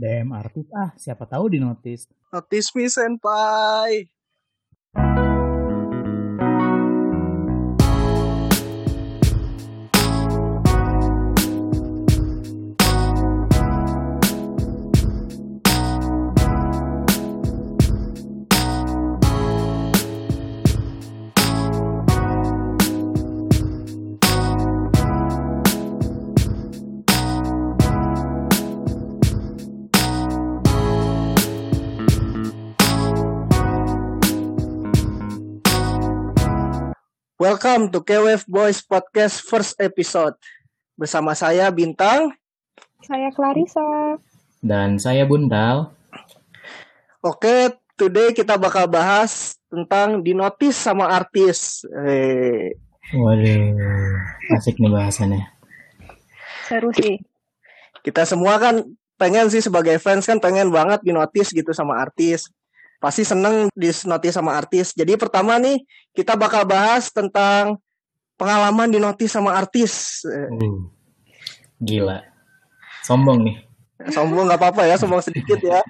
DM artis ah siapa tahu di notice. Notice me senpai. Welcome to KWF Boys Podcast first episode. Bersama saya Bintang. Saya Clarissa. Dan saya Bundal. Oke, today kita bakal bahas tentang dinotis sama artis. Eh, Waduh, asik nih bahasannya. Seru sih. kita semua kan pengen sih sebagai fans kan pengen banget dinotis gitu sama artis. Pasti seneng dinotis sama artis. Jadi pertama nih kita bakal bahas tentang pengalaman dinotis sama artis. Eh, Uh, gila. Sombong nih. sombong nggak apa-apa ya, sombong sedikit ya.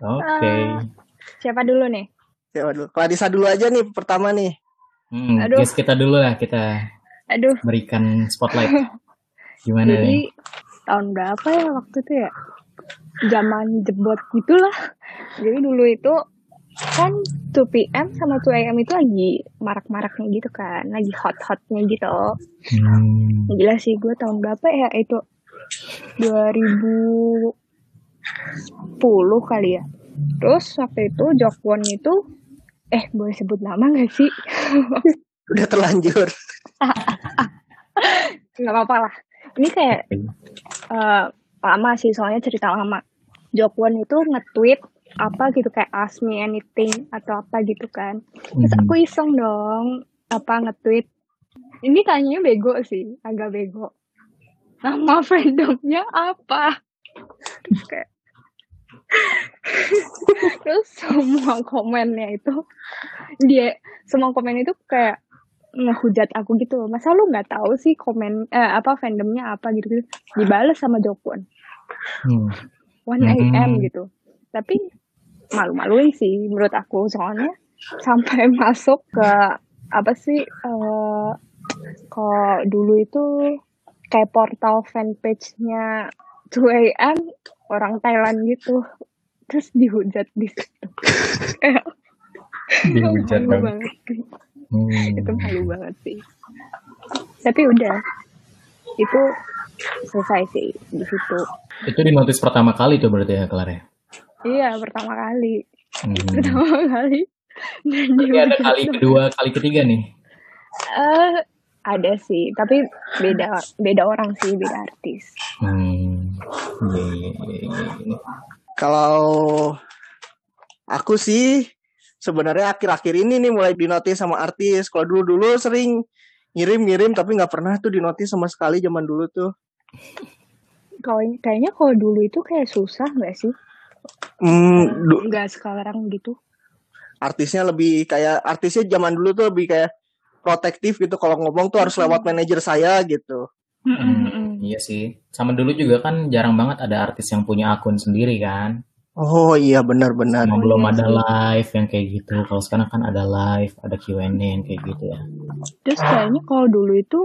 Oke. Siapa dulu nih? Waduh. Clarissa dulu aja nih pertama nih. Hmm, Aduh. guys kita dulu lah kita Aduh, berikan spotlight. Gimana jadi nih? tahun berapa ya waktu itu ya? Zaman jebot gitulah. Jadi dulu itu kan 2 PM sama 2 AM itu lagi marak-maraknya gitu kan, lagi hot-hotnya gitu. Hmm, Gila sih gue tahun berapa ya itu? 2010 kali ya. Terus waktu itu Jokwon itu eh boleh sebut nama gak sih? Udah terlanjur. nggak apa-apa lah. Ini kayak eh, lama sih soalnya cerita lama. Jokwon itu nge-tweet apa gitu kayak ask me anything atau apa gitu kan. Terus Mhm. aku iseng dong apa nge-tweet. Ini tanyanya bego sih, agak bego. Nama fandomnya apa? Terus kayak Terus semua komennya itu dia semua komen itu kayak ngehujat aku gitu. Masa lu nggak tahu sih komen eh, apa fandomnya apa gitu gitu. Dibales sama Jokwon. Hmm. 1 AM Hmm. gitu. Tapi malu-maluin sih menurut aku soalnya sampai masuk ke apa sih eh kalau dulu itu kayak portal fanpage-nya 2 AM orang Thailand gitu. Terus dihujat di situ. Kayak Dihujat malu banget. Hmm. Itu malu banget sih. Tapi udah itu selesai sih di situ. Itu di notice pertama kali tuh berarti ya, Clara? ya? Iya, pertama kali. Hmm. Pertama kali. Dan Tapi ada kali kedua, kali ketiga nih. Eh, ada sih, tapi beda beda orang sih, beda artis. Hmm. Iya, iya, iya. Kalau aku sih sebenarnya akhir-akhir ini nih mulai dinotis sama artis. Kalau dulu-dulu sering ngirim-ngirim tapi nggak pernah tuh dinotis sama sekali zaman dulu tuh. Kalau ini- kayaknya kalau dulu itu kayak susah nggak sih? Hmm, du- Nggak sekarang gitu. artisnya lebih kayak artisnya zaman dulu tuh lebih kayak protektif gitu. Kalau ngomong tuh harus lewat manajer saya gitu. Hmm, iya sih. Sama dulu juga kan jarang banget ada artis yang punya akun sendiri kan. Oh iya benar-benar. Oh, belum iya ada live yang kayak gitu. Kalau sekarang kan ada live, ada Q&A yang kayak gitu ya. Terus kayaknya kalau dulu itu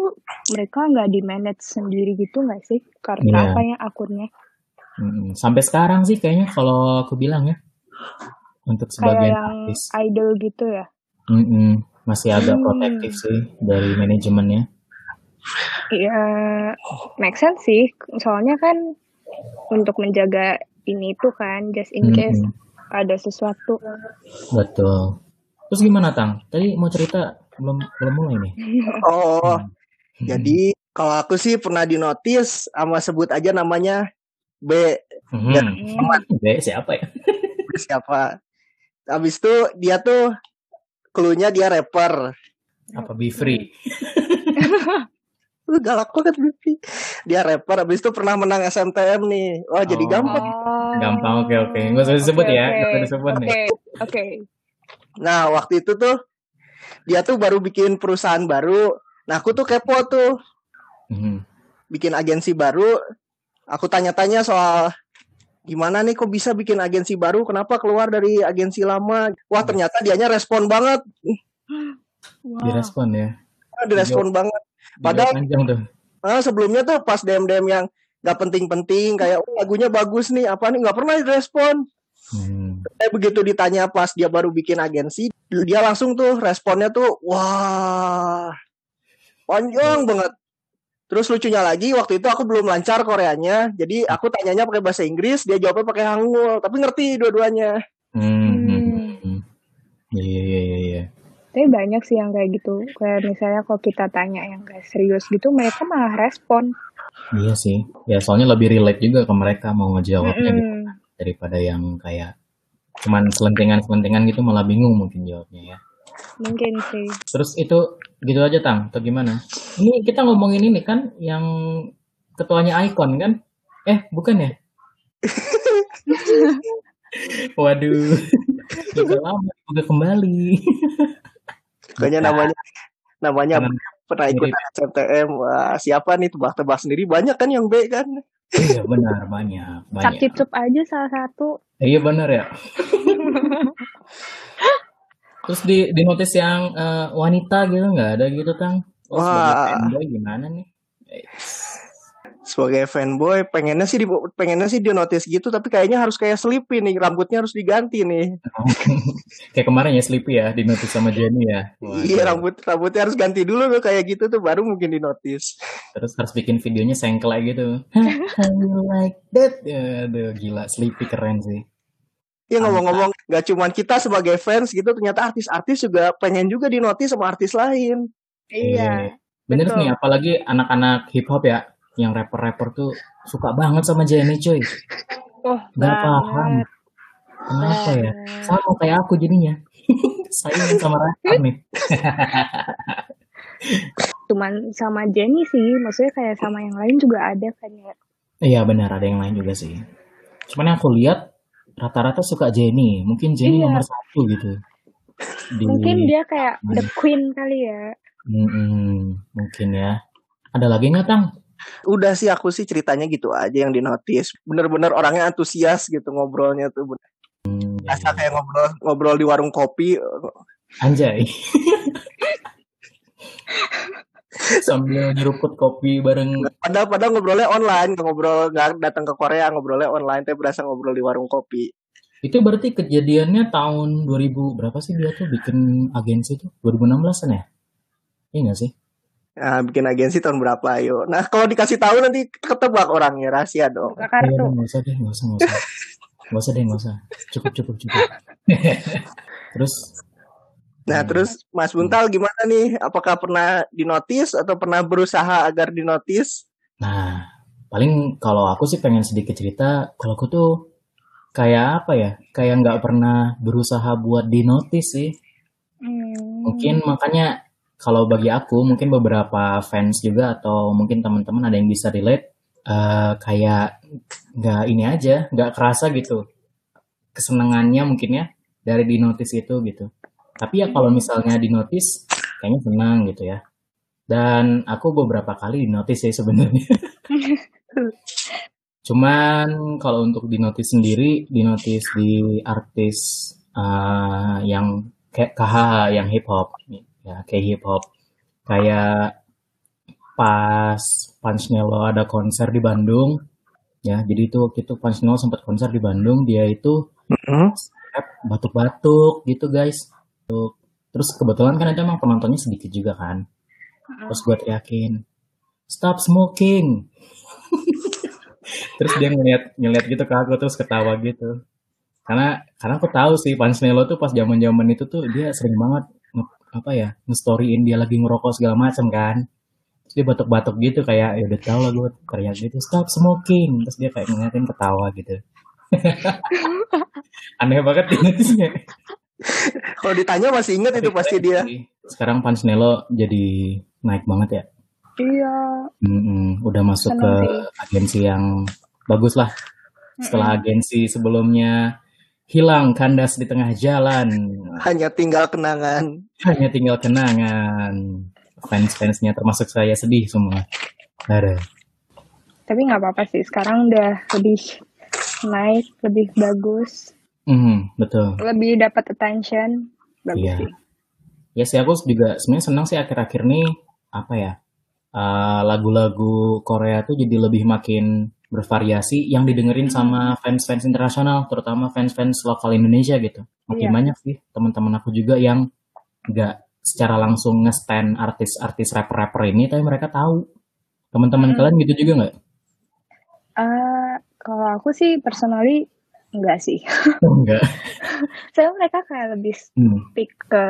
mereka nggak di manage sendiri gitu nggak sih? Karena Iya. apa ya akunnya? Mm, Sampai sekarang sih kayaknya kalau aku bilang ya. Untuk sebagian yang artis. idol gitu ya? Mm-mm, masih agak Hmm. protektif sih dari manajemennya. Iya, make sense sih. Soalnya kan untuk menjaga ini itu kan, just in case Mm-mm, ada sesuatu. betul. Terus gimana Tang? Tadi mau cerita belum belum mulai nih. Oh, Hmm. jadi kalau aku sih pernah dinotis sama sebut aja namanya B. Hmm. Hmm. B siapa ya? Siapa? Habis itu dia tuh cluenya dia rapper. Apa Be Free? Lu galak banget Bibi. Dia rapper habis itu pernah menang SMTM nih. Wah, jadi Oh. gampang. Oh. Gampang, oke oke. Nggak usah disebut Oke, ya, oke. nggak usah disebut nih. Oke, oke. Nah, waktu itu tuh dia tuh baru bikin perusahaan baru. Nah, aku tuh kepo tuh Mhm. bikin agensi baru. Aku tanya-tanya soal gimana nih kok bisa bikin agensi baru, kenapa keluar dari agensi lama. Wah ternyata dianya respon banget. Wah. Direspon ya. Direspon banget. Padahal-. Nah, sebelumnya tuh pas DM-DM yang gak penting-penting kayak oh, lagunya bagus nih apa nih nggak pernah direspon Hmm. eh begitu ditanya pas dia baru bikin agensi dia langsung tuh responnya tuh wah panjang banget terus lucunya lagi waktu itu aku belum lancar Koreanya jadi aku tanyanya pakai bahasa Inggris dia jawabnya pakai Hangul tapi ngerti dua-duanya Hmm. hmm, Hmm. hmm. Iya iya iya. Tapi banyak sih yang kayak gitu. Kayak misalnya kalau kita tanya yang kayak serius gitu, mereka malah respon. Iya sih. Ya soalnya lebih relate juga ke mereka mau ngejawabnya gitu Mm-mm. daripada yang kayak cuman selentingan-selentingan gitu malah bingung mungkin jawabnya ya. Mungkin sih. Terus itu gitu aja Tang atau gimana? Ini kita ngomongin ini kan yang ketuanya Icon kan? Eh, bukan ya? Waduh. Udah lama udah kembali. kayaknya namanya namanya Karena- pernah ikutan SMTM wah siapa nih tebak-tebak sendiri banyak kan yang B kan Iya benar banyak banyak. Capcicup aja salah satu. Iya benar ya. Terus di di notice yang eh, wanita gitu nggak ada gitu tang? Oh, sebagai Wah. gimana nih? Sebagai fanboy pengennya sih di, pengennya sih dia notice gitu tapi kayaknya harus kayak Sleepy nih rambutnya harus diganti nih Kayak kemarin ya Sleepy ya di notice sama Jenny ya. Waduh. iya rambut rambutnya harus ganti dulu tuh kayak gitu tuh baru mungkin di notice Terus harus bikin videonya sengklek gitu. Like that? Ya, aduh gila Sleepy keren sih. ya ngomong-ngomong nggak cuman kita sebagai fans gitu ternyata artis-artis juga pengen juga di notice sama artis lain Iya. Bener Betul. nih apalagi anak-anak hip hop ya yang rapper-rapper tuh suka banget sama Jenny cuy. Oh, Nggak paham. Kenapa ya? Sama kayak aku jadinya. Saingan sama rapper nih. Cuman sama Jenny sih, maksudnya kayak sama yang lain juga ada kan ya. Iya benar ada yang lain juga sih. Cuman yang aku lihat rata-rata suka Jenny. Mungkin Jenny Iya. nomor satu gitu. Di, Mungkin dia kayak the queen kali ya. Mm-mm, mungkin ya. Ada lagi nggak Tang? Udah sih aku sih ceritanya gitu aja yang di notice bener-bener orangnya antusias gitu ngobrolnya tuh bener. Ya. kayak ngobrol ngobrol di warung kopi Anjay. Sambil nyeruput kopi bareng. padahal padahal ngobrolnya online ngobrol nggak datang ke Korea ngobrolnya online tapi berasa ngobrol di warung kopi Itu berarti kejadiannya tahun 2000 berapa sih dia tuh bikin agensi tuh? 2016 kan ya? Iya nggak sih? Nah, bikin agensi tahun berapa ayo. Nah, kalau dikasih tahu nanti ketebak orangnya rahasia dong. Buka Iya, kartu. nggak usah deh, nggak usah, nggak usah. Nggak usah deh, nggak usah. Cukup, cukup, cukup. Terus, Nah, Hmm. terus Mas Buntal gimana nih? Apakah pernah dinotis atau pernah berusaha agar dinotis? nah, paling kalau aku sih pengen sedikit cerita, kalau aku tuh kayak apa ya? Kayak nggak pernah berusaha buat dinotis sih. Hmm. Mungkin makanya kalau bagi aku, mungkin beberapa fans juga atau mungkin teman-teman ada yang bisa relate, eh, kayak nggak ini aja, nggak kerasa gitu kesenangannya mungkin ya dari di notice itu gitu. Tapi ya kalau misalnya di notice, kayaknya senang gitu ya. Dan aku beberapa kali di notice sih sebenarnya. Cuman kalau untuk di notice sendiri, di notice di artis eh, yang kayak yang hip hop, ya kayak hip hop, kayak pas Punch-Nelo ada konser di Bandung, ya jadi itu waktu itu Punch-Nelo sempat konser di Bandung, dia itu rap batuk-batuk gitu guys. Terus kebetulan kan itu emang penontonnya sedikit juga kan. Terus gue teriakin, stop smoking. terus dia ngeliat ngeliat gitu ke aku terus ketawa gitu. Karena karena aku tahu sih Pansnelo tuh pas zaman zaman itu tuh dia sering banget nge- apa ya nge-storyin dia lagi ngerokok segala macam kan. Terus dia batuk-batuk gitu kayak ya udah tau lah gue teriak gitu stop smoking. Terus dia kayak ngeliatin ketawa gitu. Aneh banget ini Kalau ditanya masih ingat itu pasti dia. Sekarang Pansnelo jadi naik banget ya. Iya. Mm-mm, udah masuk Seneng ke sih. agensi yang bagus lah. Setelah agensi sebelumnya hilang kandas di tengah jalan, Hanya tinggal kenangan. hanya tinggal kenangan. Fans-fansnya termasuk saya sedih semua. Ada. tapi nggak apa-apa sih sekarang udah lebih naik lebih bagus Mhm, betul. lebih dapat attention bagus Iya. sih Ya sih aku juga sebenarnya senang sih akhir-akhir ini apa ya eh, lagu-lagu Korea tuh jadi lebih makin bervariasi yang didengerin sama fans-fans internasional terutama fans-fans lokal Indonesia gitu. Makin Iya. banyak sih teman-teman aku juga yang nggak secara langsung nge-stan artis-artis rapper-rapper ini tapi mereka tahu. Teman-teman Hmm. kalian gitu juga nggak? Eh, kalau aku sih personally enggak sih Oh, enggak. saya mereka kayak lebih Hmm. stick ke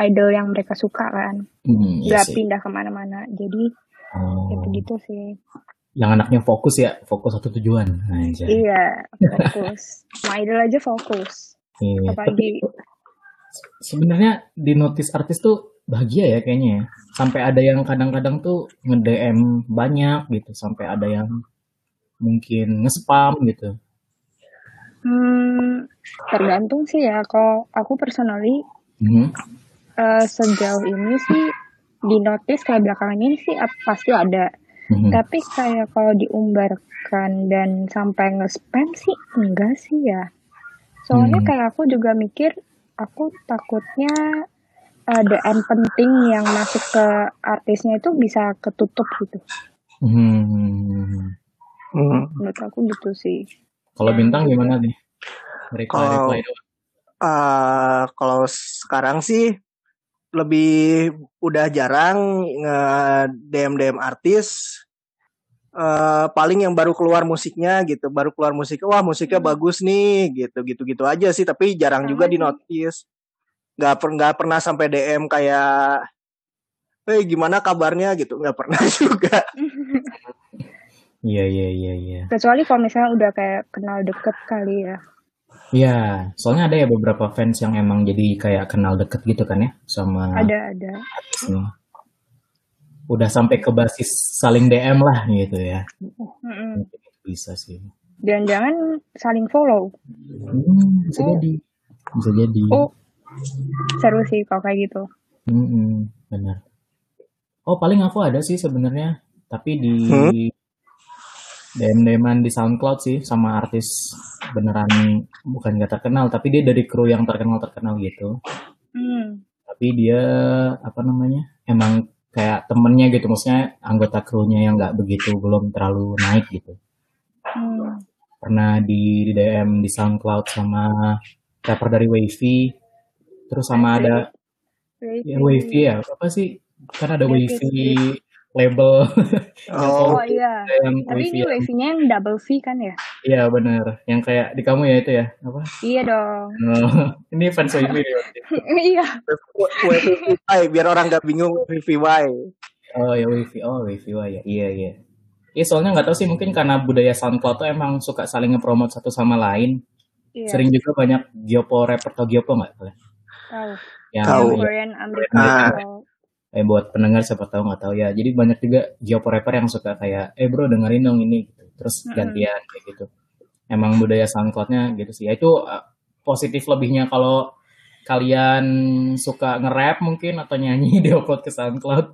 idol yang mereka suka kan Hmm, iya sih. pindah ke mana-mana jadi Oh. ya begitu sih Yang anaknya fokus ya, fokus satu tujuan. Anjay. iya fokus sama idol aja fokus Iya. apalagi sebenarnya di notice artis tuh bahagia ya kayaknya ya. Sampai ada yang kadang-kadang tuh nge-DM banyak gitu, sampai ada yang mungkin nge-spam gitu. hmm, tergantung sih ya kalau aku personally Mhm. eh, sejauh ini sih di notice kayak belakangan ini sih pasti ada Mhm. tapi kayak kalau diumbarkan dan sampai nge-spam sih enggak sih ya soalnya Hmm. kayak aku juga mikir aku takutnya eh, DM penting yang masuk ke artisnya itu bisa ketutup gitu Mhm. Hmm. menurut aku gitu sih Kalau bintang gimana nih? Reply Kalau reply eh, kalau sekarang sih lebih udah jarang nge DM DM artis. Eh, paling yang baru keluar musiknya gitu, baru keluar musik, wah musiknya Hmm. bagus nih, gitu gitu gitu aja sih. Tapi jarang juga di notice. Gak, per, nggak pernah sampai DM kayak, eh gimana kabarnya gitu, nggak pernah juga. Iya iya iya iya. kecuali kalau misalnya udah kayak kenal deket kali ya Iya, soalnya ada ya beberapa fans yang emang jadi kayak kenal deket gitu kan ya sama ada ada artisnya. Udah sampai ke basis saling DM lah gitu ya. Mm-mm. Mungkin itu bisa sih. jangan-jangan saling follow Hmm, bisa oh jadi. Bisa jadi. oh seru sih kalau kayak gitu Mm-mm, benar. Oh, paling aku ada sih sebenarnya, tapi di Hmm? DM-DM-an di SoundCloud sih sama artis beneran bukan gak terkenal, tapi dia dari kru yang terkenal-terkenal gitu. hmm. Tapi dia apa namanya? Emang kayak temennya gitu, maksudnya anggota krunya yang nggak begitu belum terlalu naik gitu. Hmm. Pernah di, di DM di SoundCloud sama rapper dari Wavy, terus sama ada ya Wavy ya apa sih? Kan ada Wavy. Label Oh, Oh iya. Tapi Wavy ini yang wavy-nya yang double V kan ya? iya bener yang kayak di kamu ya itu ya apa Iya dong. Oh, ini fans Wavy ya iya. WVY, biar orang nggak bingung WVY. oh ya Wavy oh Wavy wah ya iya iya Iya soalnya nggak tahu sih mungkin karena budaya SoundCloud tuh emang suka saling ngepromot satu sama lain Iya. sering juga banyak Gyopo rapper atau Gyopo nggak kalian Tahu. yang Tahu. Ya, Korean American Ah. Eh buat pendengar siapa tahu nggak tahu ya. Jadi banyak juga Gyopo rapper yang suka kayak eh bro dengerin dong ini gitu. Terus gantian kayak gitu. Emang budaya SoundCloudnya gitu sih. Ya itu uh, positif lebihnya kalau kalian suka nge-rap mungkin atau nyanyi di upload ke SoundCloud.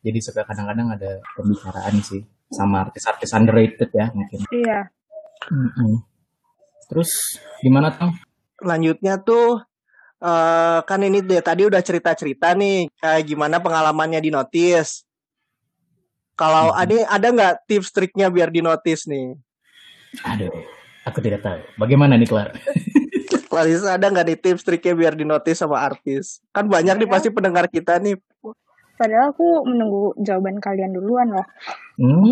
Jadi suka kadang-kadang ada pembicaraan sih sama artis-artis underrated ya mungkin. Iya. Mm-mm. terus gimana tang? Lanjutnya tuh eh kan ini dia tadi udah cerita-cerita nih kayak gimana pengalamannya di notice. Kalau Mhm. ada ada nggak tips triknya biar di notice nih? aduh aku tidak tahu bagaimana nih Clara Clarissa ada nggak nih tips triknya biar di notice sama artis? Kan banyak nih pasti pendengar kita nih. padahal aku menunggu jawaban kalian duluan loh. Hmm?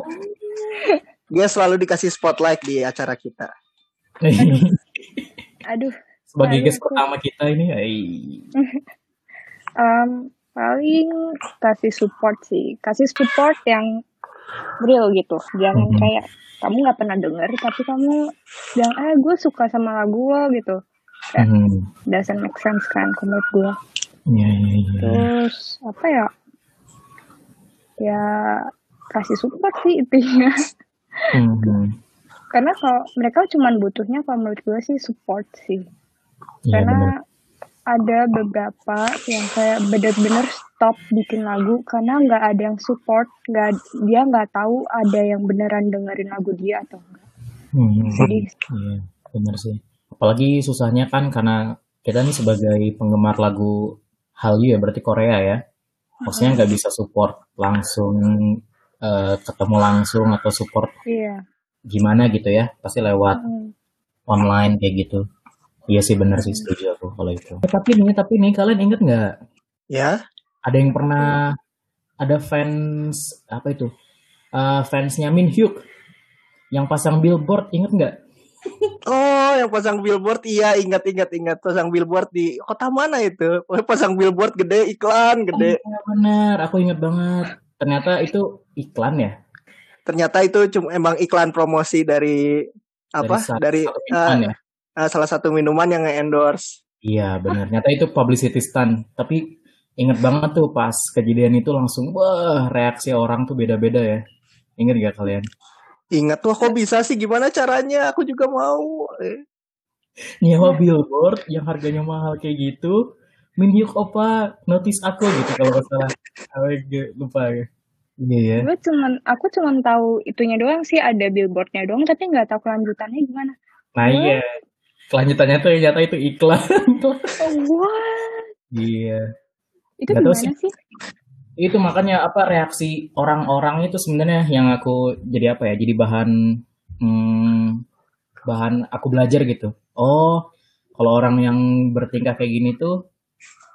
Dia selalu dikasih spotlight di acara kita. Aduh. Sebagai guest pertama kita ini ay. um, paling kasih support sih. Kasih support yang real gitu. Jangan Mhm. kayak kamu nggak pernah denger tapi kamu bilang eh gue suka sama lagu lo gitu. Kayak Mhm. doesn't make sense kan menurut gue. Iya, iya, iya, iya. Terus apa ya? Ya kasih support sih intinya. Mhm. Karena kalau mereka cuma butuhnya kalau menurut gue sih support sih. Benar. Karena ada beberapa yang kayak bener-bener stop bikin lagu karena nggak ada yang support, nggak dia nggak tahu ada yang beneran dengerin lagu dia atau enggak. Hmm, Jadi iya, bener sih. Apalagi susahnya kan karena kita nih sebagai penggemar lagu Hallyu ya, berarti Korea ya. Maksudnya nggak bisa support langsung eh, ketemu langsung atau support iya. gimana gitu ya, pasti lewat Mm. online kayak gitu. Iya sih bener sih setuju aku kalau itu. Eh, tapi nih, tapi nih kalian inget nggak Ya, ada yang pernah ada fans apa itu? Eh, fansnya Min Hyuk yang pasang billboard inget nggak? Oh, yang pasang billboard iya ingat ingat ingat pasang billboard di kota mana itu? Oh, pasang billboard gede iklan gede. Iya bener, aku inget banget. Ternyata itu iklan ya Ternyata itu cuma emang iklan promosi dari apa? Dari, satu minuman eh, ya. Eh, salah satu minuman yang nge-endorse. Iya bener. Ternyata itu publicity stunt. Tapi inget banget tuh pas kejadian itu langsung wah reaksi orang tuh beda-beda ya. Ingat gak kalian? Ingat tuh kok bisa sih gimana caranya? Aku juga mau. Eh, Nyewa billboard yang harganya mahal kayak gitu. Minhyuk opa notice aku gitu kalau nggak salah. Gitu, lupa ya. Iya ya. Gue cuman aku cuman tahu itunya doang sih ada billboardnya doang tapi nggak tahu kelanjutannya gimana. Nah iya. Kelanjutannya tuh ternyata itu iklan. Oh, what? iya. Itu Nggak tahu gimana sih? itu makanya apa reaksi orang-orang itu sebenarnya yang aku jadi apa ya jadi bahan hmm, bahan aku belajar gitu oh kalau orang yang bertingkah kayak gini tuh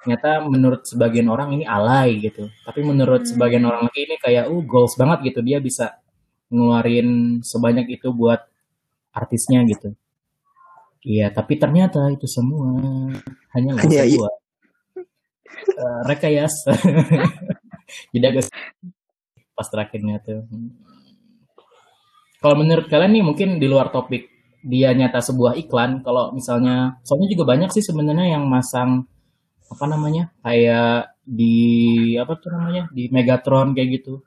ternyata menurut sebagian orang ini alay gitu tapi menurut sebagian orang lagi ini kayak uh goals banget gitu dia bisa ngeluarin sebanyak itu buat artisnya gitu iya tapi ternyata itu semua hanya Hanya i- sebuah eh, rekayasa jadi agak pas terakhirnya tuh. Kalau menurut kalian nih mungkin di luar topik dia nyata sebuah iklan. Kalau misalnya, soalnya juga banyak sih sebenarnya yang masang apa namanya kayak di apa tuh namanya di Megatron kayak gitu.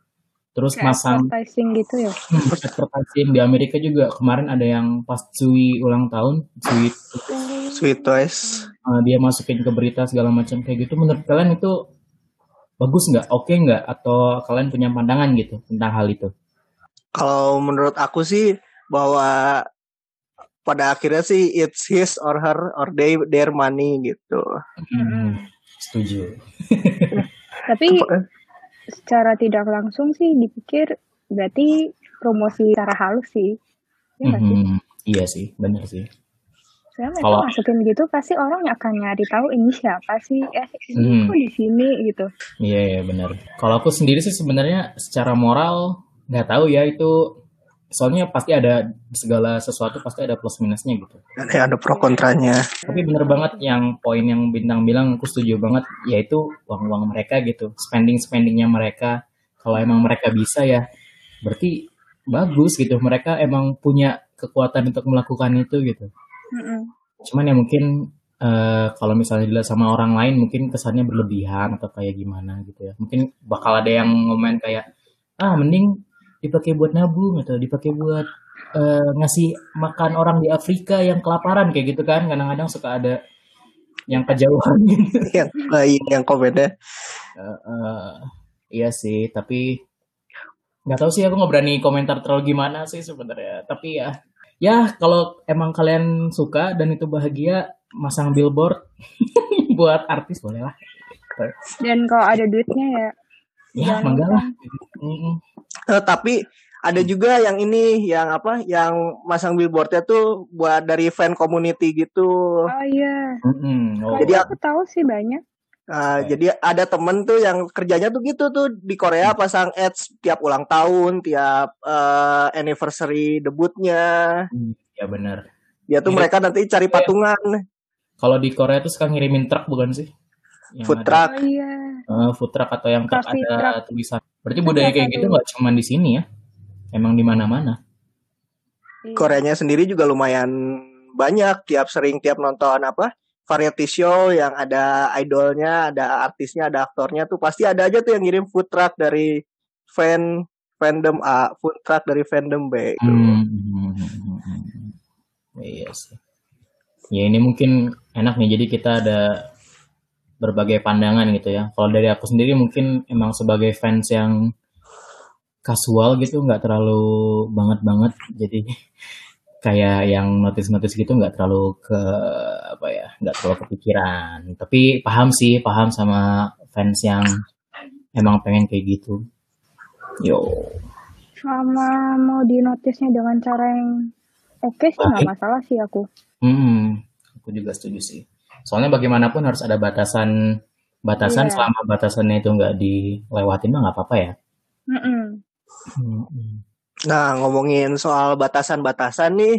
Terus Kayak masang advertising gitu ya. hmm, advertising di Amerika juga kemarin ada yang pas Cui ulang tahun, Cui Sweet Toys. uh, dia masukin ke berita segala macam kayak gitu. Menurut kalian itu bagus nggak, oke nggak, atau kalian punya pandangan gitu tentang hal itu? Kalau menurut aku sih bahwa pada akhirnya sih it's his or her or they their money gitu. Hmm, setuju. Tapi secara tidak langsung sih dipikir berarti promosi secara halus sih. Iya nggak sih? Mhm, iya sih, bener sih. Soalnya mereka Kalau- masukin gitu pasti orang akan nyari tahu ini siapa sih? Eh ini Hmm. kok di sini gitu. Iya, iya bener. Kalau aku sendiri sih sebenarnya secara moral nggak tahu ya itu. Soalnya pasti ada segala sesuatu pasti ada plus minusnya gitu. Ada ada pro kontranya. Tapi bener banget yang poin yang bintang bilang aku setuju banget yaitu uang-uang mereka gitu, spending-spendingnya mereka. Kalau emang mereka bisa ya, berarti bagus gitu. Mereka emang punya kekuatan untuk melakukan itu gitu. Mm-mm. Cuman ya mungkin eh, kalau misalnya dilihat sama orang lain mungkin kesannya berlebihan atau kayak gimana gitu ya. Mungkin bakal ada yang ngomen kayak ah mending dipakai buat nabung atau dipakai buat eh, ngasih makan orang di Afrika yang kelaparan kayak gitu kan. Kadang-kadang suka ada yang kejauhan gitu. yang lain yang komennya. Eh, eh, iya sih, tapi nggak tahu sih aku nggak berani komentar terlalu gimana sih sebenarnya. Tapi ya, ya kalau emang kalian suka dan itu bahagia, masang billboard buat artis boleh lah. Dan kalau ada duitnya ya Ya, mangga lupa. lah. Eh, tapi ada juga yang ini yang apa yang masang billboardnya tuh buat dari fan community gitu. oh iya. Mm-mm. Oh, Jadi aku tahu sih banyak. Uh, jadi ada temen tuh yang kerjanya tuh gitu tuh di Korea pasang ads tiap ulang tahun, tiap eh, anniversary debutnya. ya benar. Dia tuh Mirip. mereka nanti cari patungan Kalau di Korea tuh suka ngirimin truk bukan sih? Yang food ada, truck. Oh iya. eh, food truck atau yang Coffee ada tulisan. Berarti budaya kayak gitu nggak cuma di sini ya? Emang di mana-mana. Iya. Koreanya sendiri juga lumayan banyak tiap sering tiap nonton apa variety show yang ada idolnya, ada artisnya, ada aktornya tuh pasti ada aja tuh yang ngirim food truck dari fan fandom A, food truck dari fandom B. gitu. Hmm. Iya sih. Ya ini mungkin enak nih. Jadi kita ada berbagai pandangan gitu ya. Kalau dari aku sendiri mungkin emang sebagai fans yang kasual gitu, nggak terlalu banget-banget. Jadi kayak yang notice-notice gitu nggak terlalu ke apa ya, nggak terlalu kepikiran. Tapi paham sih, paham sama fans yang emang pengen kayak gitu. Yo. Sama mau di notice-nya dengan cara yang oke sih nggak masalah sih aku. Hmm, aku juga setuju sih. Soalnya bagaimanapun harus ada batasan batasan Iya. selama batasannya itu nggak dilewatin mah nggak apa-apa ya. Mm-mm. Hmm. Nah, ngomongin soal batasan-batasan nih,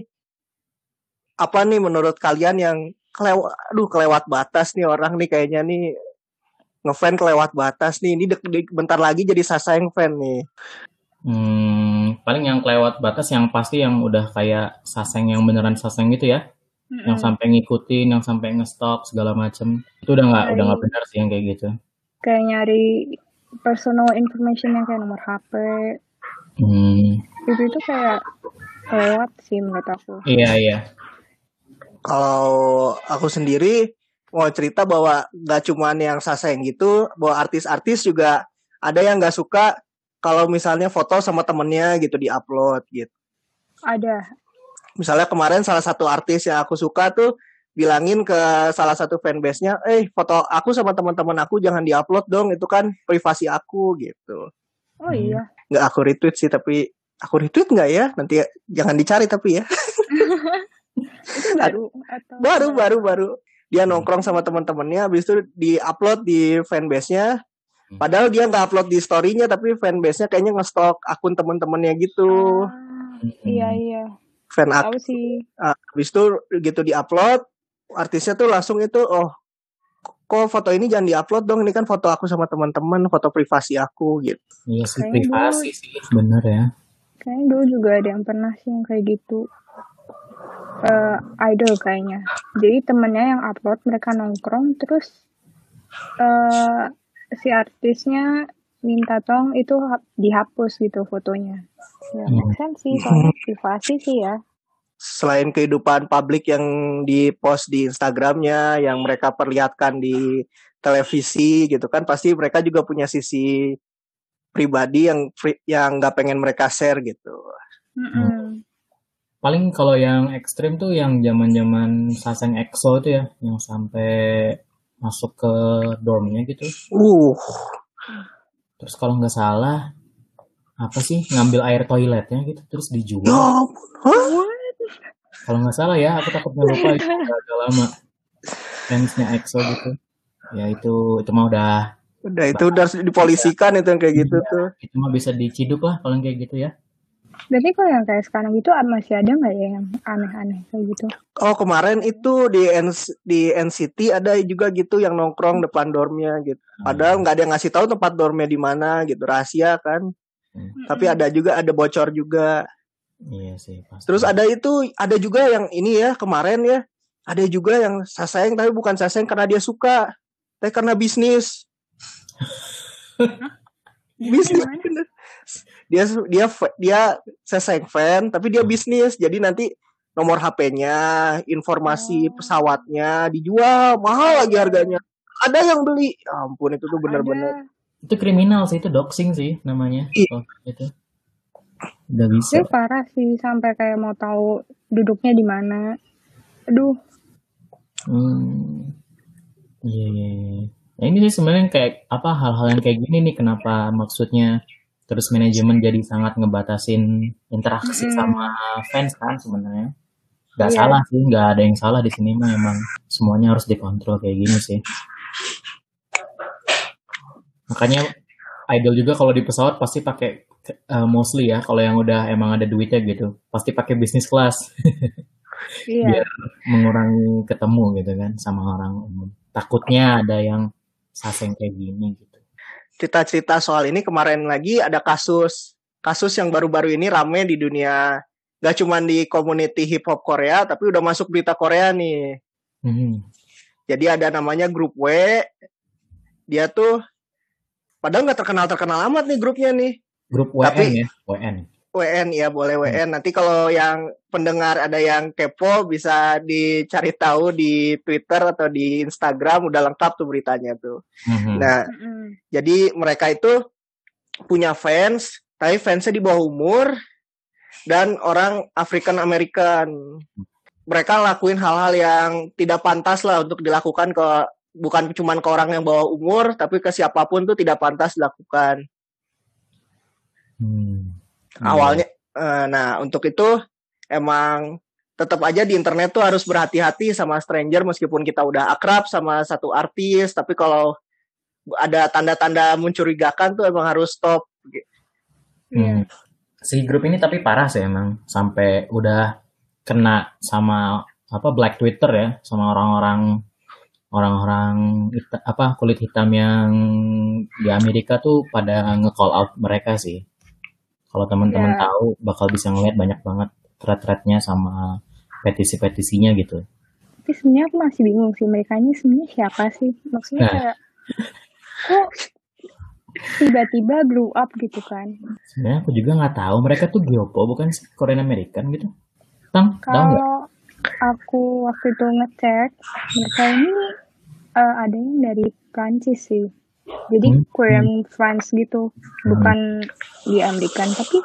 apa nih menurut kalian yang kelewat, aduh kelewat batas nih orang nih kayaknya nih ngefan kelewat batas nih. Ini dek, dek- bentar lagi jadi sasayang fan nih. Hmm, paling yang kelewat batas yang pasti yang udah kayak saseng yang beneran saseng gitu ya, yang Mm-mm. sampai ngikutin, yang sampai nge-stalk segala macem. Itu udah nggak udah nggak benar sih yang kayak gitu. kayak nyari personal information yang kayak nomor HP Hmm, itu itu kayak lewat sih menurut aku. iya iya. Kalau aku sendiri mau cerita bahwa nggak cuman yang sasayang gitu, bahwa artis-artis juga ada yang nggak suka kalau misalnya foto sama temennya gitu di-upload gitu. Ada. Misalnya kemarin salah satu artis yang aku suka tuh bilangin ke salah satu fanbase-nya, eh foto aku sama teman-teman aku jangan diupload dong, itu kan privasi aku gitu. Oh Hmm. iya. Nggak aku retweet sih, tapi aku retweet nggak ya? Nanti jangan dicari tapi ya. Itu baru atau baru baru baru dia nongkrong sama teman-temannya, habis itu di-upload di fanbase-nya. Hmm. Padahal dia nggak upload di story-nya, tapi fanbase-nya kayaknya nge-stalk akun teman-temannya gitu. Ah, iya Hmm. iya. Fan Tahu art, sih. ah, habis itu gitu di-upload, artisnya tuh langsung itu, oh kok foto ini jangan di-upload dong, ini kan foto aku sama teman-teman, foto privasi aku gitu. Iya sih Kayaknya dulu privasi sih, bener ya. kayaknya dulu juga ada yang pernah sih yang kayak gitu. Eh idol kayaknya. Jadi temennya yang upload mereka nongkrong terus eh si artisnya minta tolong itu hap- dihapus gitu fotonya. Ya Hmm. make sense sih soalnya privasi sih ya. Selain kehidupan publik yang di-post di Instagramnya, yang mereka perlihatkan di televisi gitu kan, pasti mereka juga punya sisi pribadi yang yang nggak pengen mereka share gitu. Hmm. Paling kalau yang ekstrim tuh yang zaman-zaman Saseng EXO itu ya, yang sampai masuk ke dormnya gitu. Uh, Terus kalau nggak salah, apa sih ngambil air toiletnya gitu, terus ya dijual. Hah? What? Kalau nggak salah ya, aku takutnya lupa itu udah agak lama. Fansnya EXO gitu. Ya itu itu mah udah Udah itu udah dipolisikan itu yang kayak gitu iya, tuh. itu mah bisa diciduk lah kalau kayak gitu ya. Berarti kalau yang kayak sekarang gitu masih ada nggak ya yang aneh-aneh kayak gitu? Oh kemarin itu di N di NCT ada juga gitu yang nongkrong depan dormnya gitu. Padahal Hmm. nggak ada yang ngasih tahu tempat dormnya di mana gitu rahasia kan. Hmm. Tapi ada juga ada bocor juga. Iya sih pasti. Terus ada itu ada juga yang ini ya kemarin ya ada juga yang sasayang tapi bukan sasayang karena dia suka, tapi karena bisnis. bisnis Gimana? Dia dia dia sasayang fan tapi dia bisnis jadi nanti nomor HP-nya informasi Oh. pesawatnya dijual mahal lagi harganya ada yang beli Ya ampun itu tuh bener-bener. Itu kriminal sih, itu doxing sih namanya. Iya. Oh, itu. Udah bisa. Tapi parah sih sampai kayak mau tahu duduknya di mana. Aduh, Hmm. Iya, iya, iya. Nah, ini sih sebenarnya kayak apa hal-hal yang kayak gini nih kenapa maksudnya terus manajemen jadi sangat ngebatasin interaksi Mm-mm. sama fans kan sebenarnya. Gak Iya. salah sih, nggak ada yang salah di sini mah emang semuanya harus dikontrol kayak gini sih. Makanya idol juga kalau di pesawat pasti pakai uh, mostly ya kalau yang udah emang ada duitnya gitu, pasti pakai bisnis kelas iya. biar mengurangi ketemu gitu kan sama orang umum. Takutnya ada yang saseng kayak gini gitu. Cerita-cerita soal ini kemarin lagi ada kasus kasus yang baru-baru ini rame di dunia gak cuma di community hip hop Korea tapi udah masuk berita Korea nih Hmm. jadi ada namanya grup W dia tuh padahal nggak terkenal terkenal amat nih grupnya nih Grup WN Tapi- ya, WN. WN ya boleh WN. Nanti kalau yang pendengar ada yang kepo bisa dicari tahu di Twitter atau di Instagram udah lengkap tuh beritanya tuh. Mhm. Nah, Mm-mm. jadi mereka itu punya fans, tapi fansnya di bawah umur dan orang African American. Mereka lakuin hal-hal yang tidak pantas lah untuk dilakukan ke bukan cuman ke orang yang bawah umur, tapi ke siapa pun tuh tidak pantas dilakukan. Hmm. Awalnya eh, nah untuk itu emang tetap aja di internet tuh harus berhati-hati sama stranger meskipun kita udah akrab sama satu artis tapi kalau ada tanda-tanda mencurigakan tuh emang harus stop Hmm. Si grup ini tapi parah sih emang sampai udah kena sama apa black Twitter ya sama orang-orang orang-orang apa kulit hitam yang di Amerika tuh pada nge-call out mereka sih. Kalau teman-teman Ya. tahu bakal bisa ngeliat banyak banget thread-threadnya sama petisi-petisinya gitu. Tapi sebenarnya aku masih bingung sih mereka ini sebenarnya siapa sih? Maksudnya Nah. kayak kok tiba-tiba blow up gitu kan? Sebenarnya aku juga nggak tahu mereka tuh Gyopo bukan sih? Korean American gitu. Tang? Kalau aku waktu itu ngecek mereka ini eh, ada yang dari Prancis sih. Jadi Hmm. Korean France gitu, bukan di Amerika. Tapi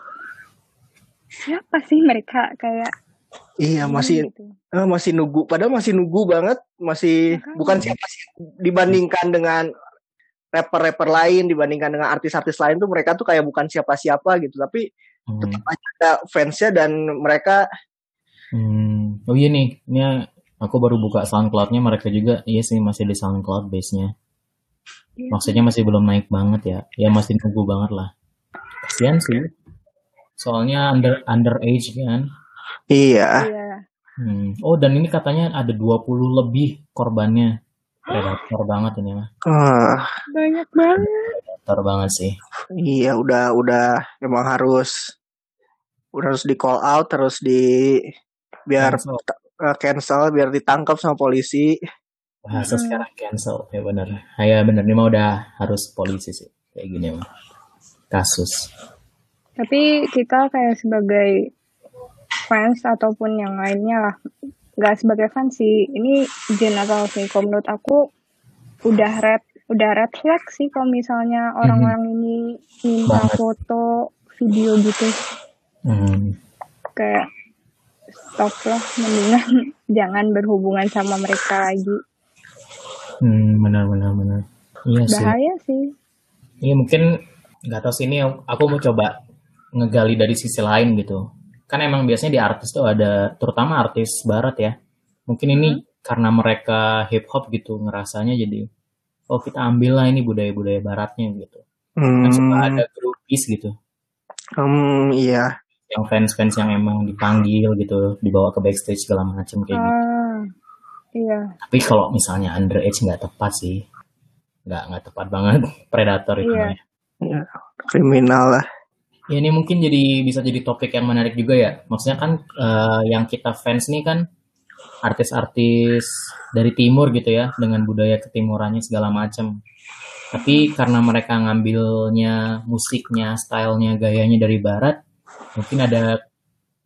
siapa sih mereka kayak iya masih gitu? eh, masih nunggu padahal masih nunggu banget masih Makanya. bukan siapa sih dibandingkan dengan rapper-rapper lain dibandingkan dengan artis-artis lain tuh mereka tuh kayak bukan siapa-siapa gitu tapi Hmm. tetap aja ada fansnya dan mereka Hmm. Oh iya nih, ini aku baru buka SoundCloud-nya mereka juga. Iya sih masih di SoundCloud base-nya. Iya. Maksudnya masih belum naik banget ya. Ya masih nunggu banget lah. Kasian sih. Soalnya under underage kan. iya Iya. Hmm. Oh dan ini katanya ada 20 lebih korbannya. Predator banget ini mah. Ah, Banyak banget. Predator banget sih. iya udah udah emang harus udah harus di call out terus di biar Cancel. eh, cancel biar ditangkap sama polisi Bahasa Mm-mm. sekarang cancel. Ya bener. Ah, Ya bener. Ini mah udah harus polisi sih. Kayak gini mah. Kasus. Tapi kita kayak sebagai fans ataupun yang lainnya lah, nggak sebagai fans sih. Ini general sih. Kalau menurut aku udah red, udah red flag sih kalau misalnya orang-orang ini minta Banget. foto, video gitu. Hmm. Kayak stop lah, mendingan jangan berhubungan sama mereka lagi. Hmm, benar benar benar. Iya sih. Bahaya sih. Iya mungkin nggak tahu sih ini aku mau coba ngegali dari sisi lain gitu. Kan emang biasanya di artis tuh ada terutama artis barat ya. Mungkin ini karena mereka hip hop gitu ngerasanya jadi oh kita ambil lah ini budaya-budaya baratnya gitu. Kan suka hmm, ada grupis gitu. hmm, iya Yang fans-fans yang emang dipanggil gitu, dibawa ke backstage segala macam kayak gitu. Iya. Tapi kalau misalnya underage nggak tepat sih. Nggak nggak tepat banget predator itu. Iya. ya. Iya, kriminal lah Ya ini mungkin jadi bisa jadi topik yang menarik juga ya. Maksudnya kan eh, yang kita fans nih kan artis-artis dari timur gitu ya dengan budaya ketimurannya segala macam. Tapi karena mereka ngambilnya musiknya, stylenya, gayanya dari barat, mungkin ada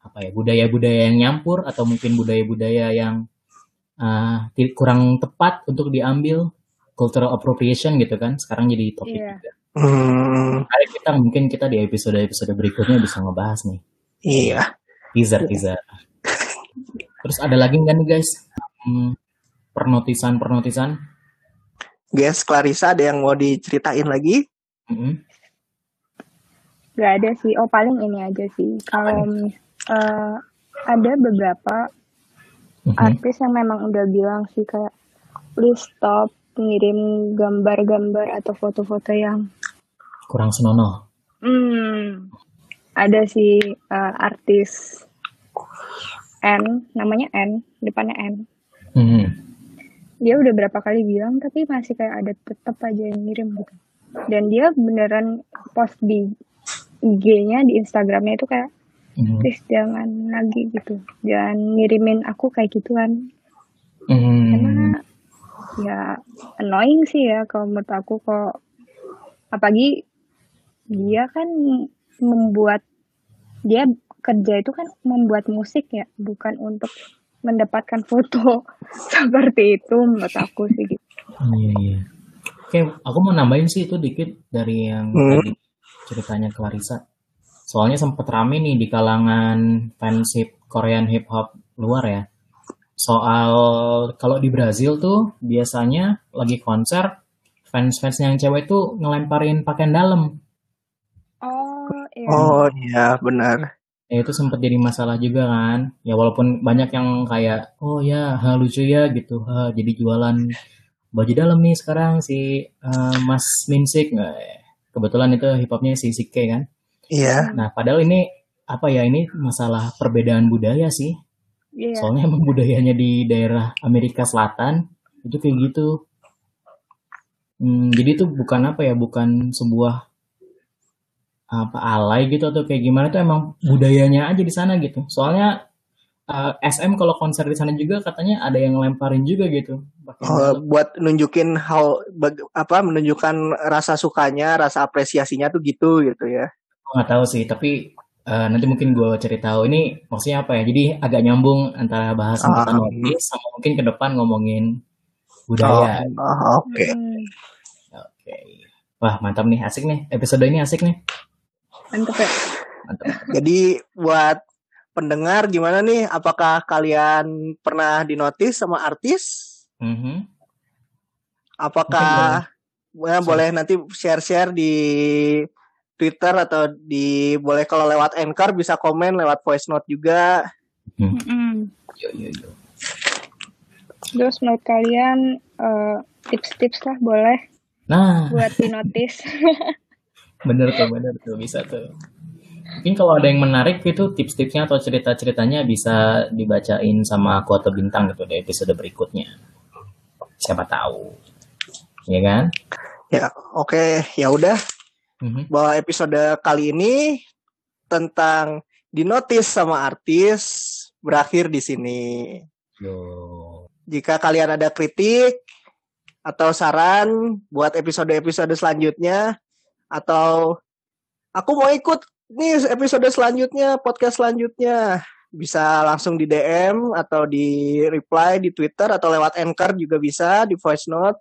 apa ya budaya-budaya yang nyampur atau mungkin budaya-budaya yang eh, ti- kurang tepat untuk diambil cultural appropriation gitu kan. Sekarang jadi topik Iya. juga. hmm, Hari kita mungkin kita di episode-episode berikutnya bisa ngebahas nih iya teaser teaser. Terus ada lagi nggak nih guys Hmm, pernotisan pernotisan? guys Clarissa ada yang mau diceritain lagi Mm-mm. Gak ada sih. Oh paling ini aja sih. Kalau eh, ada beberapa Mhm. artis yang memang udah bilang sih kayak please stop ngirim gambar-gambar atau foto-foto yang Kurang senonoh. hmm ada sih eh, artis N namanya N depannya N Mhm. dia udah berapa kali bilang tapi masih kayak ada tetap aja yang ngirim gitu dan dia beneran post di IG-nya di Instagramnya itu kayak Mhm. please jangan lagi gitu jangan ngirimin aku kayak gituan Mhm. karena ya annoying sih ya kalau menurut aku kok apalagi dia kan membuat dia kerja itu kan membuat musik ya, bukan untuk mendapatkan foto seperti itu menurut aku sih gitu. Iya, iya. Oke, aku mau nambahin sih itu dikit dari yang Hmm. tadi ceritanya Clarissa. Soalnya sempat rame nih di kalangan fans hip Korean hip hop luar ya. Soal kalau di Brazil tuh biasanya lagi konser fans-fans yang cewek tuh ngelemparin pakaian dalam. Oh, iya. Oh iya benar. Ya itu sempat jadi masalah juga kan. Ya walaupun banyak yang kayak oh ya ha, lucu ya gitu. Ha, jadi jualan baju dalam nih sekarang si eh, Mas Minsik. Nah, kebetulan itu hip hopnya si Sike kan. Iya. Nah, padahal ini apa ya ini masalah perbedaan budaya sih. Iya. Soalnya emang budayanya di daerah Amerika Selatan itu kayak gitu. Hmm, jadi itu bukan apa ya, bukan sebuah apa alay gitu atau kayak gimana itu emang budayanya aja di sana gitu. Soalnya eh, SM kalau konser di sana juga katanya ada yang lemparin juga gitu. Oh, buat nunjukin how apa menunjukkan rasa sukanya, rasa apresiasinya tuh gitu gitu ya. Aku nggak tahu sih, tapi eh, nanti mungkin gue cari tahu ini maksudnya apa ya. Jadi agak nyambung antara bahas Ah, tentang notis sama mungkin ke depan ngomongin budaya. oh, oke. Mm, Oke. Wah, mantap nih, asik nih. Episode ini asik nih. mantep ya. Mantap. Jadi buat pendengar gimana nih? Apakah kalian pernah dinotis sama artis? Mhm. Apakah ya, boleh nanti share-share di Twitter atau di boleh kalau lewat Anchor bisa komen lewat voice note juga. Yo, yo, yo. Terus menurut kalian eh, tips-tips lah boleh Nah, buat di notice. bener tuh, bener tuh, bisa tuh. Mungkin kalau ada yang menarik itu tips-tipsnya atau cerita-ceritanya bisa dibacain sama aku atau bintang gitu di episode berikutnya. Siapa tahu. Ya kan? Ya, oke, ya udah. Mhm. Bahwa episode kali ini tentang dinotis sama artis berakhir di sini. Yo. Jika kalian ada kritik atau saran buat episode-episode selanjutnya atau aku mau ikut nih episode selanjutnya, podcast selanjutnya, bisa langsung di DM atau di reply di Twitter atau lewat Anchor juga bisa di voice note.